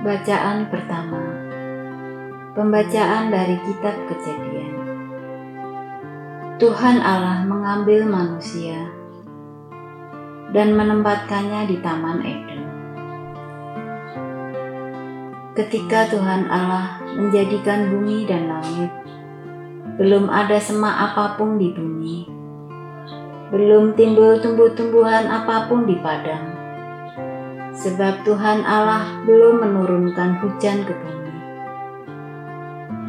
Bacaan pertama. Pembacaan dari Kitab Kejadian. Tuhan Allah mengambil manusia dan menempatkannya di Taman Eden. Ketika Tuhan Allah menjadikan bumi dan langit, belum ada semak apa pun di bumi, belum timbul tumbuh-tumbuhan apa pun di padang sebab Tuhan Allah belum menurunkan hujan ke bumi,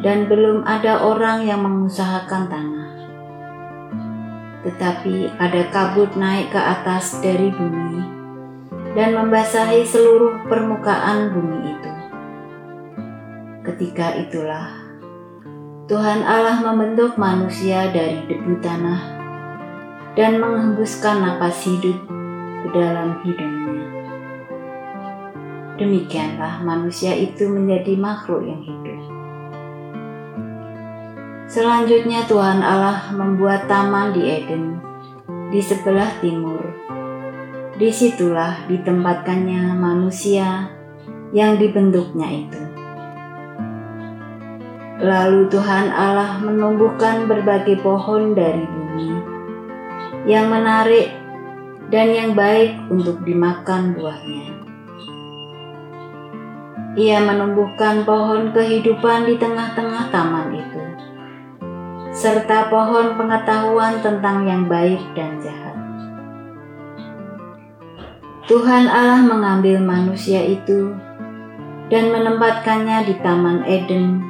dan belum ada orang yang mengusahakan tanah. Tetapi ada kabut naik ke atas dari bumi dan membasahi seluruh permukaan bumi itu. Ketika itulah Tuhan Allah membentuk manusia dari debu tanah dan menghembuskan napas hidup ke dalam hidungnya. Demikianlah manusia itu menjadi makhluk yang hidup. Selanjutnya Tuhan Allah membuat taman di Eden di sebelah timur. Di situlah ditempatkannya manusia yang dibentuknya itu. Lalu Tuhan Allah menumbuhkan berbagai pohon dari bumi yang menarik dan yang baik untuk dimakan buahnya. Ia menumbuhkan pohon kehidupan di tengah-tengah taman itu, serta pohon pengetahuan tentang yang baik dan jahat. Tuhan Allah mengambil manusia itu dan menempatkannya di Taman Eden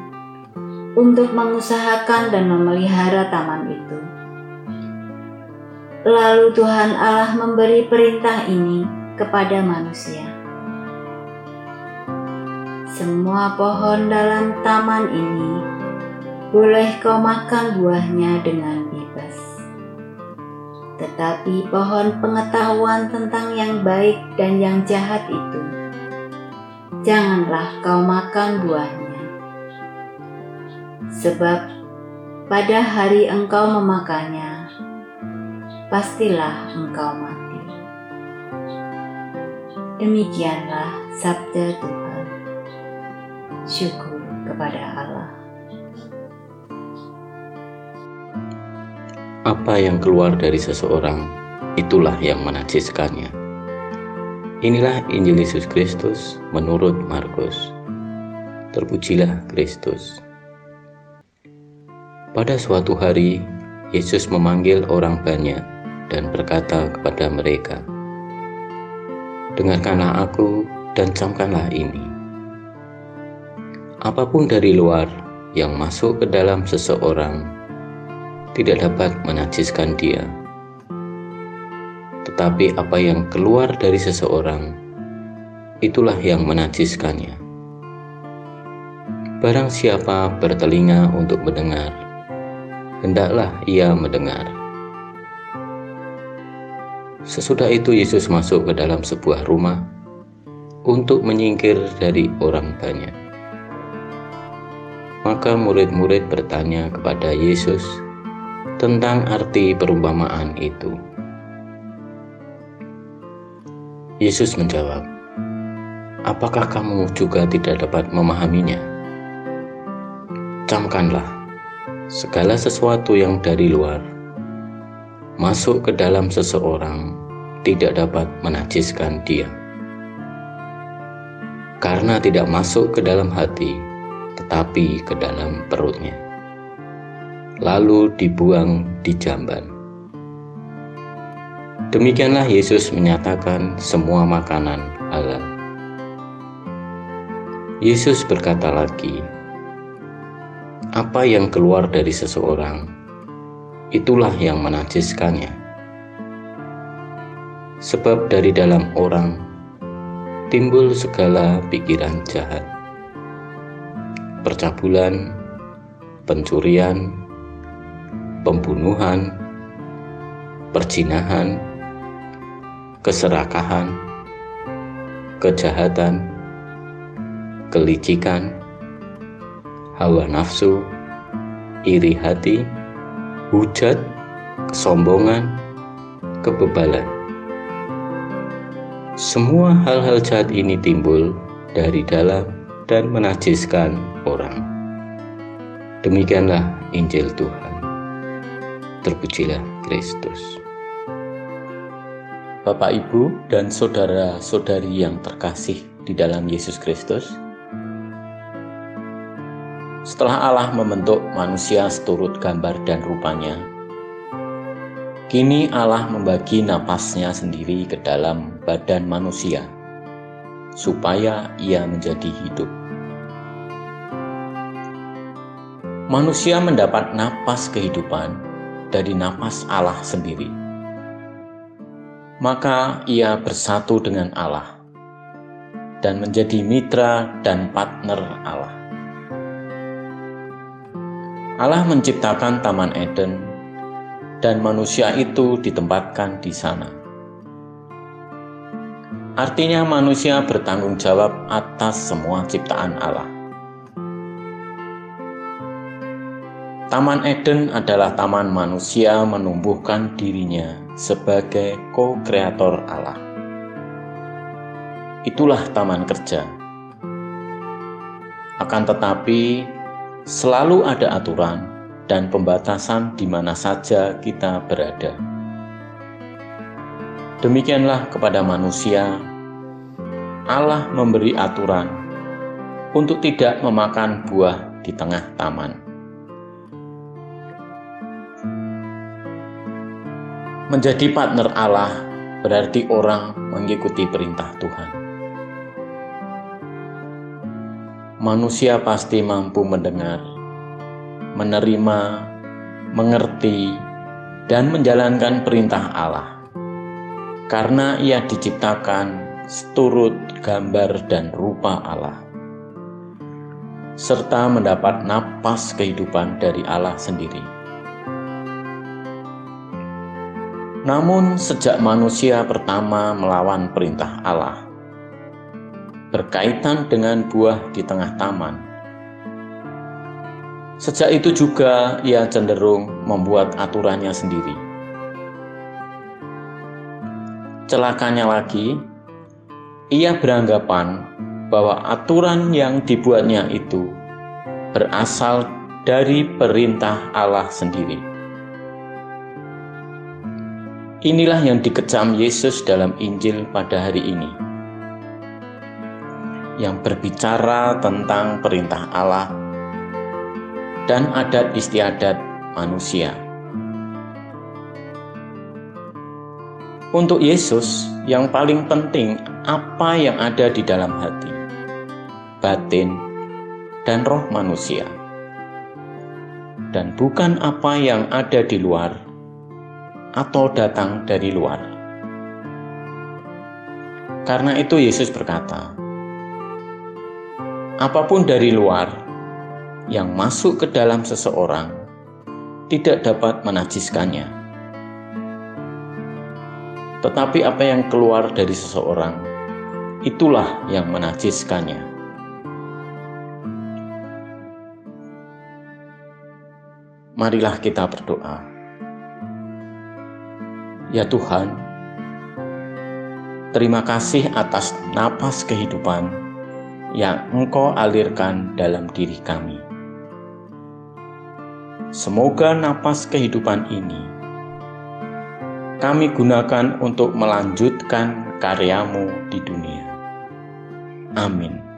untuk mengusahakan dan memelihara taman itu. Lalu Tuhan Allah memberi perintah ini kepada manusia semua pohon dalam taman ini boleh kau makan buahnya dengan bebas. Tetapi pohon pengetahuan tentang yang baik dan yang jahat itu, janganlah kau makan buahnya. Sebab pada hari engkau memakannya, pastilah engkau mati. Demikianlah sabda Tuhan syukur kepada Allah. Apa yang keluar dari seseorang, itulah yang menajiskannya. Inilah Injil Yesus Kristus menurut Markus. Terpujilah Kristus. Pada suatu hari, Yesus memanggil orang banyak dan berkata kepada mereka, Dengarkanlah aku dan camkanlah ini apa pun dari luar yang masuk ke dalam seseorang tidak dapat menajiskan dia. Tetapi apa yang keluar dari seseorang, itulah yang menajiskannya. Barang siapa bertelinga untuk mendengar, hendaklah ia mendengar. Sesudah itu Yesus masuk ke dalam sebuah rumah untuk menyingkir dari orang banyak. Maka murid-murid bertanya kepada Yesus tentang arti perumpamaan itu. Yesus menjawab, "Apakah kamu juga tidak dapat memahaminya? Camkanlah segala sesuatu yang dari luar masuk ke dalam seseorang tidak dapat menajiskan dia." Karena tidak masuk ke dalam hati, tetapi ke dalam perutnya. Lalu dibuang di jamban. Demikianlah Yesus menyatakan semua makanan halal. Yesus berkata lagi, "Apa yang keluar dari seseorang, itulah yang menajiskannya." Sebab dari dalam orang timbul segala pikiran jahat percabulan, pencurian, pembunuhan, perjinahan, keserakahan, kejahatan, kelicikan, hawa nafsu, iri hati, hujat, kesombongan, kebebalan. Semua hal-hal jahat ini timbul dari dalam dan menajiskan orang. Demikianlah Injil Tuhan. Terpujilah Kristus. Bapak, Ibu, dan saudara-saudari yang terkasih di dalam Yesus Kristus, setelah Allah membentuk manusia seturut gambar dan rupanya, kini Allah membagi napasnya sendiri ke dalam badan manusia, supaya ia menjadi hidup. Manusia mendapat napas kehidupan dari napas Allah sendiri. Maka ia bersatu dengan Allah dan menjadi mitra dan partner Allah. Allah menciptakan Taman Eden dan manusia itu ditempatkan di sana. Artinya manusia bertanggung jawab atas semua ciptaan Allah. Taman Eden adalah taman manusia menumbuhkan dirinya sebagai co-kreator Allah. Itulah taman kerja. Akan tetapi, selalu ada aturan dan pembatasan di mana saja kita berada. Demikianlah kepada manusia, Allah memberi aturan untuk tidak memakan buah di tengah taman. Menjadi partner Allah berarti orang mengikuti perintah Tuhan. Manusia pasti mampu mendengar, menerima, mengerti, dan menjalankan perintah Allah, karena ia diciptakan seturut gambar dan rupa Allah, serta mendapat napas kehidupan dari Allah sendiri. Namun, sejak manusia pertama melawan perintah Allah, berkaitan dengan buah di tengah taman, sejak itu juga ia cenderung membuat aturannya sendiri. Celakanya lagi, ia beranggapan bahwa aturan yang dibuatnya itu berasal dari perintah Allah sendiri. Inilah yang dikecam Yesus dalam Injil pada hari ini. Yang berbicara tentang perintah Allah dan adat istiadat manusia. Untuk Yesus, yang paling penting apa yang ada di dalam hati, batin, dan roh manusia, dan bukan apa yang ada di luar atau datang dari luar. Karena itu Yesus berkata, apa pun dari luar yang masuk ke dalam seseorang tidak dapat menajiskannya. Tetapi apa yang keluar dari seseorang, itulah yang menajiskannya. Marilah kita berdoa. Ya Tuhan, terima kasih atas napas kehidupan yang Engkau alirkan dalam diri kami. Semoga napas kehidupan ini kami gunakan untuk melanjutkan karyamu di dunia. Amin.